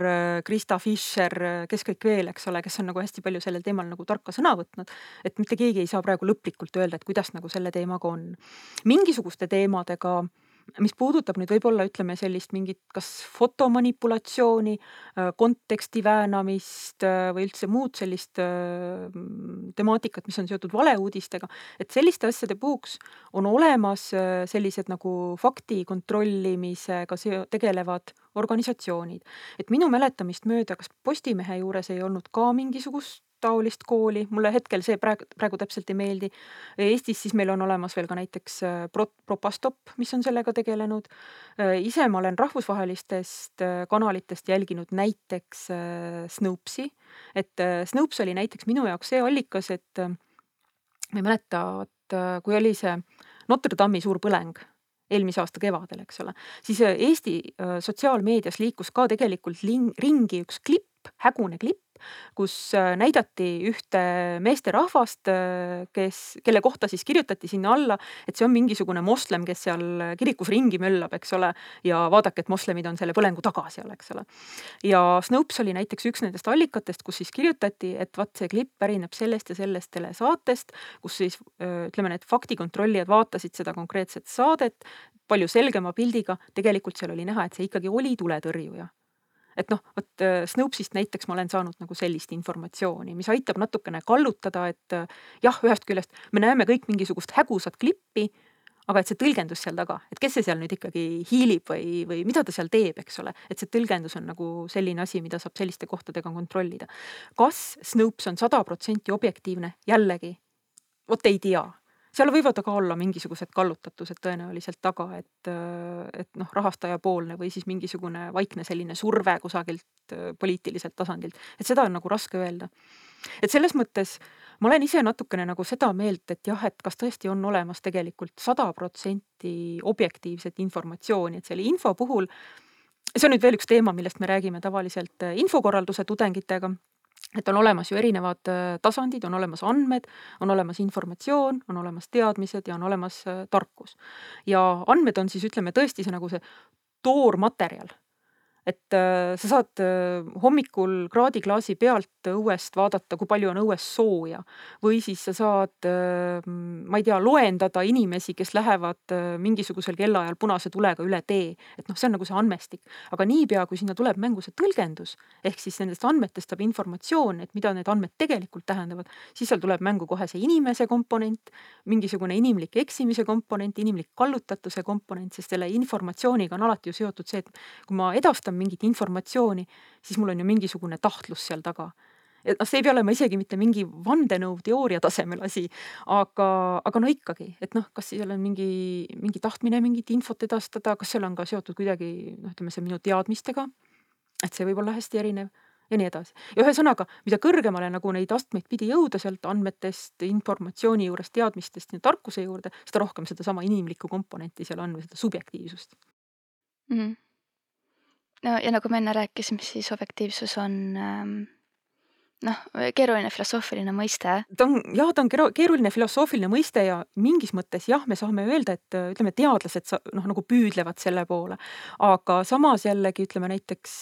Krista Fischer, kes kõik veel, eks ole, kes on nagu hästi palju sellel teemal nagu tarka sõna võtnud. et mitte keegi ei saa praegu lõplikult öelda, et kuidas nagu selle teemaga on. mingisuguste teemadega mis puudutab nüüd võib-olla ütleme sellist mingit kas fotomanipulatsiooni, äh, konteksti väänamist äh, või üldse muud sellist äh, temaatikat, mis on seotud valeuudistega, et selliste asjade puhuks on olemas sellised nagu fakti kontrollimisega tegelevad organisatsioonid. et minu mäletamist mööda, kas Postimehe juures ei olnud ka mingisugust taolist kooli, mulle hetkel see praegu, praegu täpselt ei meeldi. Eestis siis meil on olemas veel ka näiteks äh, Pro-, Propastop, mis on sellega tegelenud. Äh, ise ma olen rahvusvahelistest äh, kanalitest jälginud näiteks Snopesi, et Snopes oli näiteks minu jaoks see allikas, et ma ei mäleta, vot kui oli see Notre Dame'i suur põleng eelmise aasta kevadel, eks ole, siis Eesti sotsiaalmeedias liikus ka tegelikult ling, ringi üks klipp, hägune klipp, kus äh, näidati ühte meesterahvast, äh, kes, kelle kohta siis kirjutati sinna alla, et see on mingisugune moslem, kes seal kirikus ringi möllab, eks ole. ja vaadake, et moslemid on selle põlengu taga seal, eks ole. ja Snopes oli näiteks üks nendest allikatest, kus siis kirjutati, et vot see klipp pärineb sellest ja sellest telesaatest, kus siis äh, ütleme, need faktikontrollijad vaatasid seda konkreetset saadet palju selgema pildiga, tegelikult seal oli näha, et see ikkagi oli tuletõrjuja et noh, vot äh, Snopesist näiteks ma olen saanud nagu sellist informatsiooni, mis aitab natukene kallutada, et äh, jah, ühest küljest me näeme kõik mingisugust hägusat klippi, aga et see tõlgendus seal taga, et kes see seal nüüd ikkagi hiilib või, või mida ta seal teeb, eks ole, et see tõlgendus on nagu selline asi, mida saab selliste kohtadega kontrollida. kas Snopes on sada protsenti objektiivne, jällegi. Vot ei tea seal võivad aga olla mingisugused kallutatused tõenäoliselt taga, et, et noh, rahastajapoolne või siis mingisugune vaikne selline surve kusagilt poliitiliselt tasandilt, et seda on nagu raske öelda. et selles mõttes ma olen ise natukene nagu seda meelt, et jah, et kas tõesti on olemas tegelikult sada protsenti objektiivset informatsiooni, et selle info puhul see on nüüd veel üks teema, millest me räägime tavaliselt infokorralduse tudengitega et on olemas ju erinevad äh, tasandid, on olemas andmed, on olemas informatsioon, on olemas teadmised ja on olemas äh, tarkus. ja andmed on siis ütleme tõesti see nagu see toormaterjal et äh, sa saad äh, hommikul kraadiklaasi pealt õuest vaadata, kui palju on õues sooja või siis sa saad äh,, ma ei tea, loendada inimesi, kes lähevad äh, mingisugusel kellaajal punase tulega üle tee. et noh, see on nagu see andmestik, aga niipea, kui sinna tuleb mängu see tõlgendus ehk siis nendest andmetest saab informatsioon, et mida need andmed tegelikult tähendavad, siis seal tuleb mängu kohe see inimese komponent, mingisugune inimlik eksimise komponent, inimlik kallutatuse komponent, sest selle informatsiooniga on alati ju seotud see, et kui ma edastan mingit informatsiooni, siis mul on ju mingisugune tahtlus seal taga. et noh, see ei pea olema isegi mitte mingi vandenõuteooria tasemel asi, aga, aga no ikkagi, et noh, kas seal on mingi, mingi tahtmine mingit infot edastada, kas seal on ka seotud kuidagi noh, ütleme see minu teadmistega, et see võib olla hästi erinev ja nii edasi. ja ühesõnaga, mida kõrgemale nagu neid astmeid pidi jõuda sealt andmetest, informatsiooni juurest, teadmistest ja tarkuse juurde, seda rohkem sedasama inimlikku komponenti seal on või seda subjektiivsust mm. -hmm no ja nagu me enne rääkisime, siis objektiivsus on ähm, noh, keeruline filosoofiline mõiste. ta on jah, ta on keeruline filosoofiline mõiste ja mingis mõttes jah, me saame öelda, et ütleme, teadlased noh, nagu püüdlevad selle poole, aga samas jällegi ütleme näiteks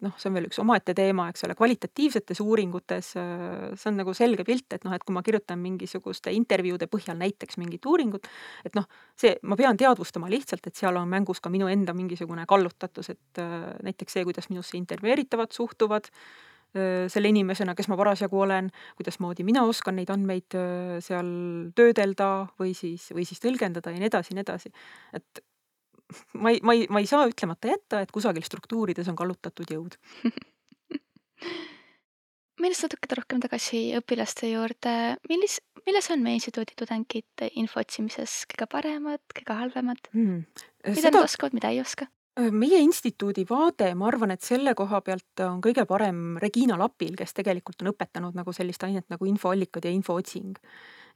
noh, see on veel üks omaette teema, eks ole, kvalitatiivsetes uuringutes äh, see on nagu selge pilt, et noh, et kui ma kirjutan mingisuguste intervjuude põhjal näiteks mingit uuringut, et noh, see, ma pean teadvustama lihtsalt, et seal on mängus ka minu enda mingisugune kallutatus, et äh, näiteks see, kuidas minusse intervjueeritavad suhtuvad äh, selle inimesena, kes ma parasjagu olen, kuidasmoodi mina oskan neid andmeid seal töödelda või siis, või siis tõlgendada ja nii edasi ja nii edasi. et ma ei, ma ei, ma ei saa ütlemata jätta, et kusagil struktuurides on kallutatud jõud minnes natuke rohkem tagasi õpilaste juurde, millis, milles on meie instituudi tudengid info otsimises kõige paremad, kõige halvemad hmm.? mida Seda... nad oskavad, mida ei oska? meie instituudi vaade, ma arvan, et selle koha pealt on kõige parem Regina Lapil, kes tegelikult on õpetanud nagu sellist ainet nagu infoallikad ja infootsing.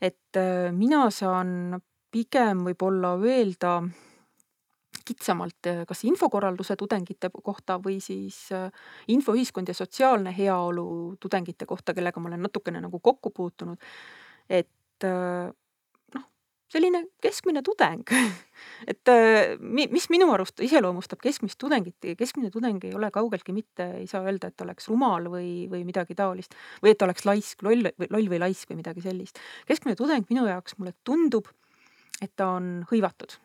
et mina saan pigem võib-olla öelda kitsamalt äh, kas infokorralduse tudengite kohta või siis äh, infoühiskond ja sotsiaalne heaolu tudengite kohta, kellega ma olen natukene nagu kokku puutunud. et äh, noh, selline keskmine tudeng et mis minu arust iseloomustab keskmist tudengit, keskmine tudeng ei ole kaugeltki mitte, ei saa öelda, et oleks rumal või, või midagi taolist või et oleks laisk, loll, loll või laisk või midagi sellist. keskmine tudeng minu jaoks mulle tundub, et ta on hõivatud.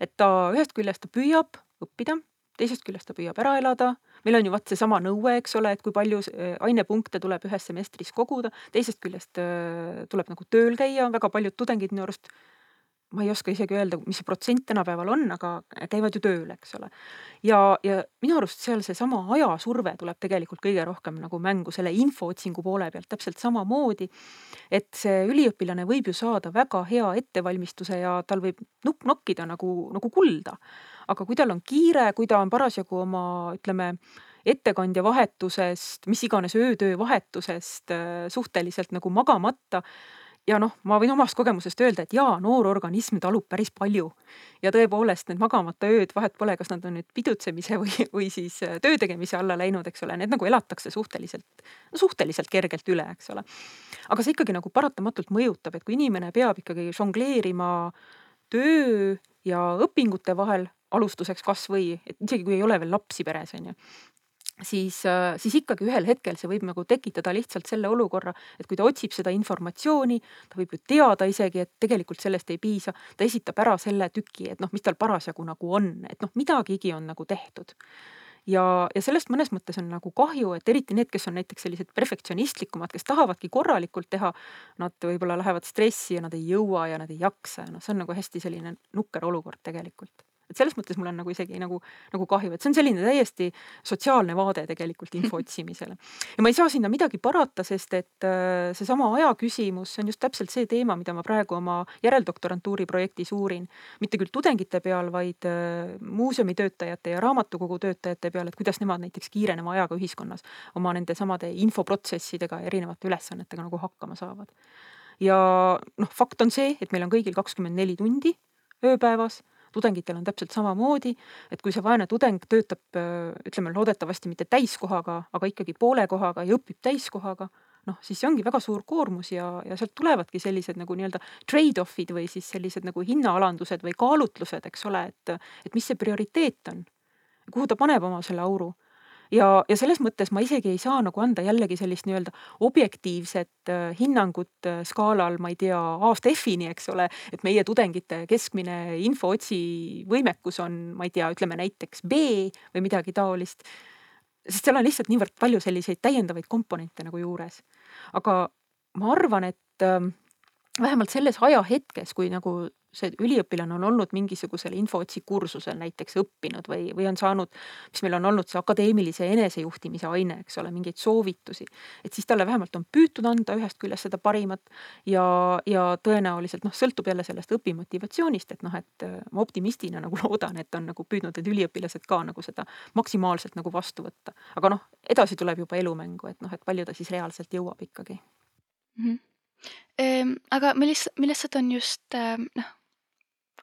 Et ta ühest küljest ta püüab õppida, teisest küljest ta püüab ära elada. Meil on ju vaat seesama nõue, eks ole, et kui palju äh, ainepunkte tuleb ühes semestris koguda, teisest küljest äh, tuleb nagu tööl käia, väga paljud tudengid minu arust ma ei oska isegi öelda, mis see protsent tänapäeval on, aga käivad ju tööl, eks ole. ja, ja minu arust seal seesama ajasurve tuleb tegelikult kõige rohkem nagu mängu selle infootsingu poole pealt täpselt samamoodi. et see üliõpilane võib ju saada väga hea ettevalmistuse ja tal võib nupp nokkida nagu, nagu kulda aga kui tal on kiire, kui ta on parasjagu oma, ütleme, ettekandja vahetusest, mis iganes öötöö vahetusest suhteliselt nagu magamata ja noh, ma võin omast kogemusest öelda, et jaa, noor organism talub päris palju. ja tõepoolest need magamata ööd, vahet pole, kas nad on nüüd pidutsemise või, või siis äh, töö tegemise alla läinud, eks ole, need nagu elatakse suhteliselt, suhteliselt kergelt üle, eks ole. aga see ikkagi nagu paratamatult mõjutab, et kui inimene peab ikkagi žongleerima töö ja õpingute vahel, alustuseks kasvõi, et isegi kui ei ole veel lapsi peres, on ju siis, äh, siis ikkagi ühel hetkel see võib nagu tekitada lihtsalt selle olukorra, et kui ta otsib seda informatsiooni, ta võib ju teada isegi, et tegelikult sellest ei piisa, ta esitab ära selle tüki, et noh, mis tal parasjagu nagu on, et noh, midagigi on nagu tehtud. Ja, ja sellest mõnes mõttes on nagu kahju, et eriti need, kes on näiteks sellised perfektsionistlikumad, kes tahavadki korralikult teha, nad võib-olla lähevad stressi ja nad ei jõua ja nad ei jaksa ja noh, see on nagu hästi selline nukker olukord tegelikult et selles mõttes mul on nagu isegi nagu, nagu kahju, et see on selline täiesti sotsiaalne vaade tegelikult info otsimisele. ja ma ei saa sinna midagi parata, sest et äh, seesama aja küsimus, see on just täpselt see teema, mida ma praegu oma järeldoktorantuuri projektis uurin. mitte küll tudengite peal, vaid äh, muuseumitöötajate ja raamatukogu töötajate peal, et kuidas nemad näiteks kiireneva ajaga ühiskonnas oma nende samade infoprotsessidega erinevate ülesannetega nagu hakkama saavad. ja noh, fakt on see, et meil on kõigil kakskümmend neli tundi ööpäevas tudengitel on täpselt samamoodi, et kui see vaene tudeng töötab, ütleme loodetavasti mitte täiskohaga, aga ikkagi poole kohaga ja õpib täiskohaga, noh, siis see ongi väga suur koormus ja, ja sealt tulevadki sellised nagu nii-öelda trade-off'id või siis sellised nagu hinnaalandused või kaalutlused, eks ole, et, et mis see prioriteet on. kuhu ta paneb oma selle auru ja, ja selles mõttes ma isegi ei saa nagu anda jällegi sellist nii-öelda objektiivset äh, hinnangut äh, skaalal, ma ei tea, A-st F-ini, eks ole, et meie tudengite keskmine infootsi võimekus on, ma ei tea, ütleme näiteks B või midagi taolist. sest seal on lihtsalt niivõrd palju selliseid täiendavaid komponente nagu juures. aga ma arvan, et äh, vähemalt selles ajahetkes, kui nagu see üliõpilane on olnud mingisugusel infootsi kursusel näiteks õppinud või, või on saanud, mis meil on olnud see akadeemilise enesejuhtimise aine, eks ole, mingeid soovitusi. et siis talle vähemalt on püütud anda ühest küljest seda parimat ja, ja tõenäoliselt noh, sõltub jälle sellest õpimotivatsioonist, et noh, et äh, ma optimistina nagu loodan, et on nagu püüdnud need üliõpilased ka nagu seda maksimaalselt nagu vastu võtta. aga noh, edasi tuleb juba elumängu, et noh, et palju ta siis reaalselt jõuab ikkagi mm. -hmm. Aga millis-, millised on just ähm, noh,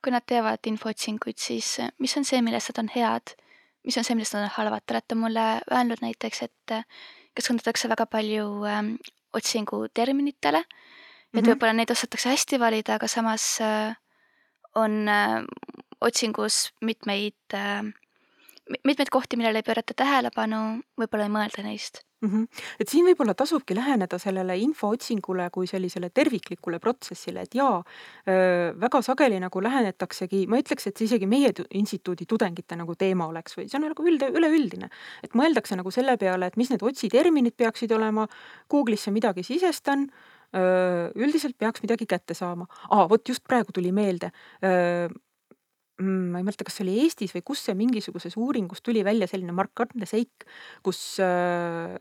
kui nad teevad infootsinguid, siis äh, mis on see, milles nad on head, mis on see, milles nad on halvad? Te olete mulle öelnud näiteks, et äh, keskendutakse väga palju ähm, otsinguterminitele, et mm -hmm. võib-olla neid osatakse hästi valida, aga samas äh, on äh, otsingus mitmeid äh, mitmeid kohti, millele ei pöörata tähelepanu, võib-olla ei mõelda neist mm. -hmm. et siin võib-olla tasubki läheneda sellele infootsingule kui sellisele terviklikule protsessile, et jaa, väga sageli nagu lähenetaksegi, ma ütleks, et see isegi meie instituudi tudengite nagu teema oleks või see on nagu üld, üleüldine. et mõeldakse nagu selle peale, et mis need otsiterminid peaksid olema, Google'isse midagi sisestan üldiselt peaks midagi kätte saama. aa, vot just praegu tuli meelde ma ei mäleta, kas see oli Eestis või kus see mingisuguses uuringus tuli välja selline markantne seik, kus äh,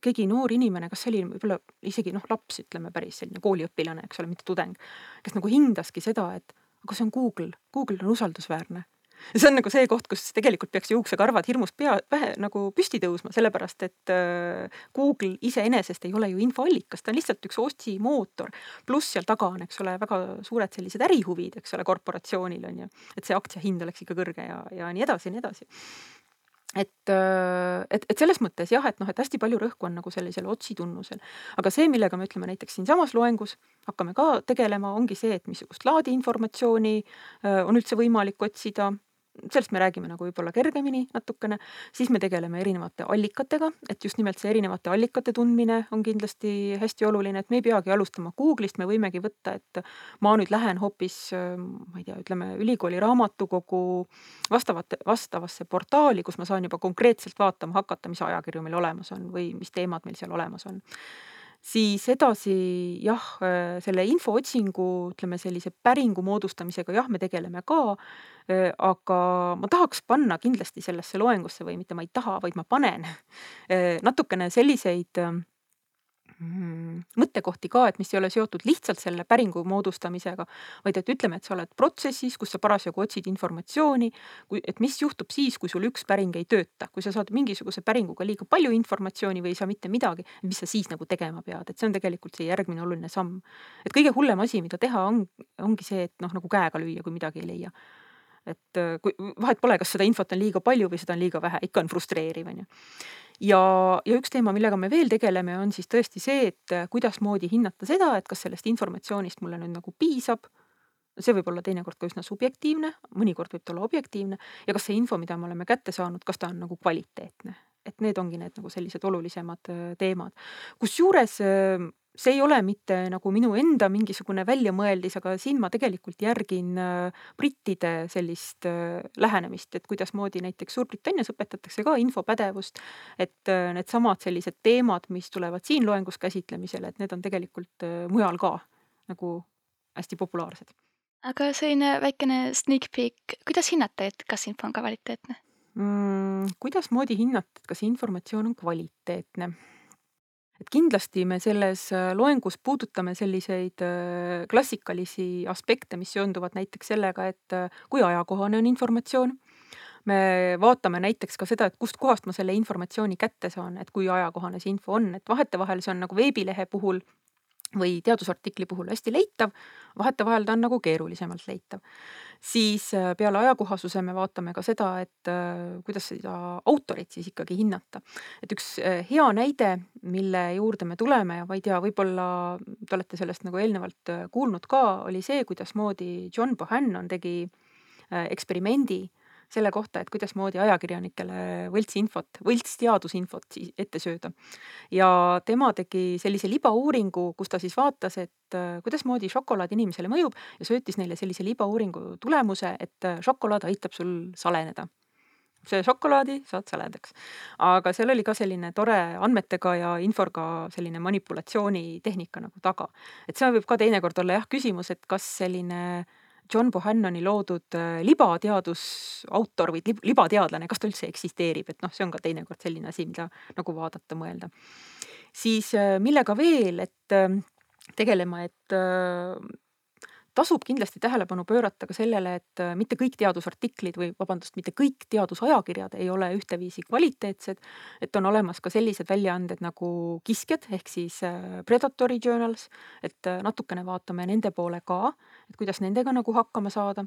keegi noor inimene, kas see oli võib-olla isegi noh, laps, ütleme päris selline kooliõpilane, eks ole, mitte tudeng, kes nagu hindaski seda, et aga see on Google, Google on usaldusväärne see on nagu see koht, kus tegelikult peaks juuksekarvad hirmust pea, pähe nagu püsti tõusma, sellepärast et äh, Google iseenesest ei ole ju infoallikas, ta on lihtsalt üks otsimootor. pluss seal taga on, eks ole, väga suured sellised ärihuvid, eks ole, korporatsioonil on ju, et see aktsia hind oleks ikka kõrge ja, ja nii edasi ja nii edasi et, äh, et, et selles mõttes jah, et noh, et hästi palju rõhku on nagu sellisel otsitunnusel. aga see, millega me ütleme näiteks siinsamas loengus hakkame ka tegelema, ongi see, et missugust laadi informatsiooni äh, on üldse võimalik otsida sellest me räägime nagu võib-olla kergemini natukene, siis me tegeleme erinevate allikatega, et just nimelt see erinevate allikate tundmine on kindlasti hästi oluline, et me ei peagi alustama Google'ist, me võimegi võtta, et ma nüüd lähen hoopis, ma ei tea, ütleme ülikooli raamatukogu vastavate, vastavasse portaali, kus ma saan juba konkreetselt vaatama hakata, mis ajakirju meil olemas on või mis teemad meil seal olemas on siis edasi jah, selle infootsingu, ütleme sellise päringu moodustamisega jah, me tegeleme ka. aga ma tahaks panna kindlasti sellesse loengusse või mitte ma ei taha, vaid ma panen natukene selliseid mõttekohti ka, et mis ei ole seotud lihtsalt selle päringu moodustamisega, vaid et ütleme, et sa oled protsessis, kus sa parasjagu otsid informatsiooni, kui, et mis juhtub siis, kui sul üks päring ei tööta, kui sa saad mingisuguse päringuga liiga palju informatsiooni või ei saa mitte midagi, mis sa siis nagu tegema pead, et see on tegelikult see järgmine oluline samm. et kõige hullem asi, mida teha on, ongi see, et noh, nagu käega lüüa, kui midagi ei leia. Et kui vahet pole, kas seda infot on liiga palju või seda on liiga vähe, ikka on frustreeriv, on ju ja, ja üks teema, millega me veel tegeleme, on siis tõesti see, et äh, kuidasmoodi hinnata seda, et kas sellest informatsioonist mulle nüüd nagu piisab. see võib olla teinekord ka üsna subjektiivne, mõnikord võib ta olla objektiivne ja kas see info, mida me oleme kätte saanud, kas ta on nagu kvaliteetne, et need ongi need nagu sellised olulisemad äh, teemad. kusjuures äh, see ei ole mitte nagu minu enda mingisugune väljamõeldis, aga siin ma tegelikult järgin äh, brittide sellist äh, lähenemist, et kuidasmoodi näiteks Suurbritannias õpetatakse ka infopädevust. et äh, needsamad sellised teemad, mis tulevad siin loengus käsitlemisele, et need on tegelikult mujal ka nagu hästi populaarsed. aga selline väikene sneak peek, kuidas hinnata, et kas info on kvaliteetne mm,? kuidasmoodi hinnata, et kas informatsioon on kvaliteetne? Et kindlasti me selles äh, loengus puudutame selliseid äh, klassikalisi aspekte, mis seonduvad näiteks sellega, et äh, kui ajakohane on informatsioon. me vaatame näiteks ka seda, et kustkohast ma selle informatsiooni kätte saan, et kui ajakohane see info on, et vahetevahel see on nagu veebilehe puhul või teadusartikli puhul hästi leitav, vahetevahel ta on nagu keerulisemalt leitav siis äh, peale ajakohasuse me vaatame ka seda, et äh, kuidas seda autorit siis ikkagi hinnata. et üks äh, hea näide, mille juurde me tuleme ja ma ei tea, võib-olla te olete sellest nagu eelnevalt kuulnud ka, oli see, kuidasmoodi John Bohannon tegi eksperimendi selle kohta, et kuidasmoodi ajakirjanikele võltsinfot, võltsteadusinfot ette sööda. ja tema tegi sellise libauuringu, kus ta siis vaatas, et äh, kuidasmoodi šokolaad inimesele mõjub ja söötis neile sellise libauuringu tulemuse, et äh, šokolaad aitab sul saleneda söö šokolaadi, saad saledaks. aga seal oli ka selline tore andmetega ja infoga selline manipulatsioonitehnika nagu taga. et see võib ka teinekord olla jah küsimus, et kas selline äh, John Bohannoni loodud äh, libateadusautor või libateadlane, kas ta üldse eksisteerib, et noh, see on ka teinekord selline asi, mida nagu vaadata, mõelda. siis äh, millega veel, et äh, tegelema, et tasub kindlasti tähelepanu pöörata ka sellele, et äh, mitte kõik teadusartiklid või vabandust, mitte kõik teadusajakirjad ei ole ühteviisi kvaliteetsed. et on olemas ka sellised väljaanded nagu kiskjad ehk siis äh, predatory journals, et äh, natukene vaatame nende poole ka, et kuidas nendega nagu hakkama saada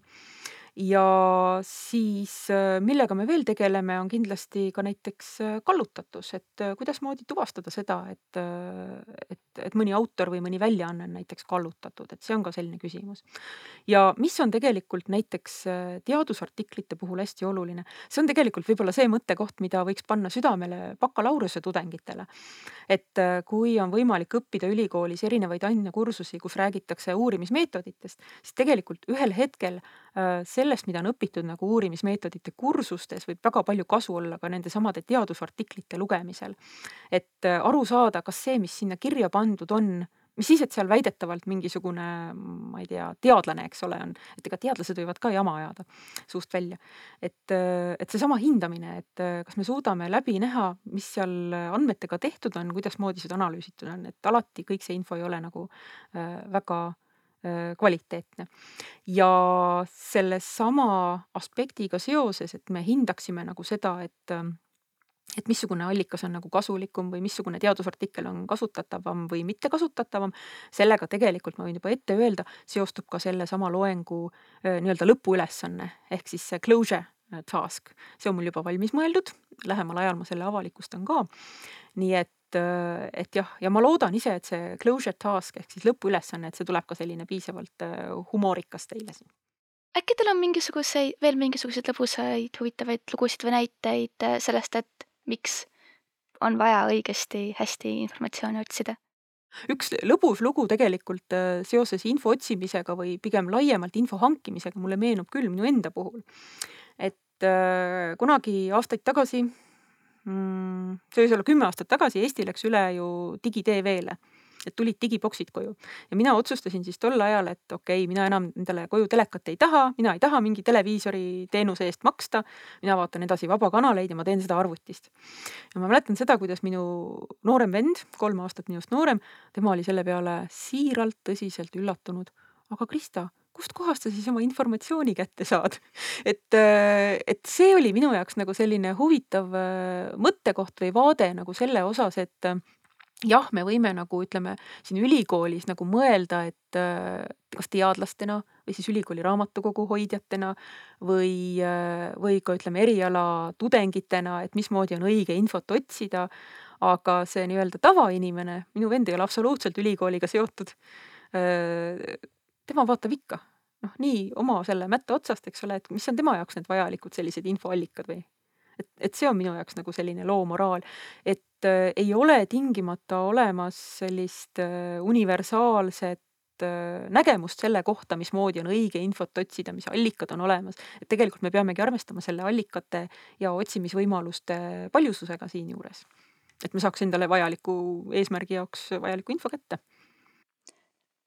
ja siis äh, millega me veel tegeleme, on kindlasti ka näiteks äh, kallutatus, et äh, kuidasmoodi tuvastada seda, et, et, et mõni autor või mõni väljaanne on näiteks kallutatud, et see on ka selline küsimus. ja mis on tegelikult näiteks teadusartiklite puhul hästi oluline, see on tegelikult võib-olla see mõttekoht, mida võiks panna südamele bakalaureuse tudengitele. et kui on võimalik õppida ülikoolis erinevaid ainekursusi, kus räägitakse uurimismeetoditest, siis tegelikult ühel hetkel see sellest, mida on õpitud nagu uurimismeetodite kursustes, võib väga palju kasu olla ka nendesamade teadusartiklite lugemisel. et äh, aru saada, kas see, mis sinna kirja pandud on, mis siis, et seal väidetavalt mingisugune, ma ei tea, teadlane, eks ole, on, et ega teadlased võivad ka jama ajada suust välja. et, äh, et seesama hindamine, et äh, kas me suudame läbi näha, mis seal andmetega tehtud on, kuidasmoodi seda analüüsitud on, et alati kõik see info ei ole nagu väga kvaliteetne. ja sellesama aspektiga seoses, et me hindaksime nagu seda, et ähm, et missugune allikas on nagu kasulikum või missugune teadusartikkel on kasutatavam või mittekasutatavam, sellega tegelikult ma võin juba ette öelda, seostub ka sellesama loengu äh, nii-öelda lõpuülesanne ehk siis see closure task, see on mul juba valmis mõeldud lähemal ajal ma selle avalikustan ka. nii et, et jah, ja ma loodan ise, et see closure task ehk siis lõpuülesanne, et see tuleb ka selline piisavalt humoorikas teile siin äkki teil on mingisuguseid, veel mingisuguseid lõbusaid, huvitavaid lugusid või näiteid sellest, et miks on vaja õigesti, hästi informatsiooni otsida? üks lõbus lugu tegelikult äh, seoses info otsimisega või pigem laiemalt info hankimisega mulle meenub küll minu enda puhul. et äh, kunagi aastaid tagasi, see võis olla kümme aastat tagasi, Eesti läks üle ju digi-TV-le et tulid digiboksid koju ja mina otsustasin siis tol ajal, et okei okay,, mina enam endale koju telekat ei taha, mina ei taha mingi televiisori teenuse eest maksta. mina vaatan edasi vabakanaleid ja ma teen seda arvutist. ja ma mäletan seda, kuidas minu noorem vend, kolm aastat minust noorem, tema oli selle peale siiralt tõsiselt üllatunud. aga Krista kustkohast sa siis oma informatsiooni kätte saad? et, et see oli minu jaoks nagu selline huvitav äh, mõttekoht või vaade nagu selle osas, et jah, me võime nagu ütleme siin ülikoolis nagu mõelda, et äh, kas teadlastena või siis ülikooli raamatukogu hoidjatena või, äh, või ka ütleme eriala tudengitena, et mismoodi on õige infot otsida. aga see nii-öelda tavainimene, minu vend ei ole absoluutselt ülikooliga seotud. Tema vaatab ikka noh, nii oma selle mätta otsast, eks ole, et mis on tema jaoks need vajalikud sellised infoallikad või et, et see on minu jaoks nagu selline loo moraal, et äh, ei ole tingimata olemas sellist äh, universaalset äh, nägemust selle kohta, mismoodi on õige infot otsida, mis allikad on olemas. et tegelikult me peamegi arvestama selle allikate ja otsimisvõimaluste paljususega siinjuures. et me saaks endale vajaliku eesmärgi jaoks vajaliku info kätte.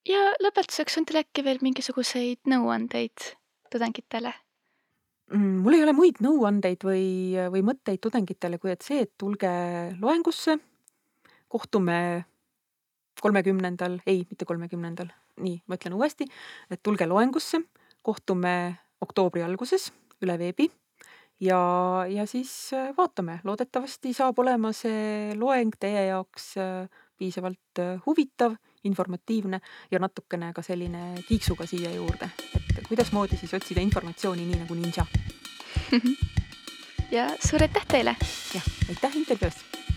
Ja lõpetuseks on teil äkki veel mingisuguseid nõuandeid tudengitele? Mm, mul ei ole muid nõuandeid või, või mõtteid tudengitele, kui et see, et tulge loengusse, kohtume kolmekümnendal, ei, mitte kolmekümnendal, nii, ma ütlen uuesti, et tulge loengusse, kohtume oktoobri alguses üle veebi. Ja, ja siis äh, vaatame, loodetavasti saab olema see loeng teie jaoks äh, piisavalt äh, huvitav, informatiivne ja natukene ka selline kiiksuga siia juurde, et kuidasmoodi siis otsida informatsiooni nii nagu ninja ja suur aitäh teile! jah, aitäh intervjuust!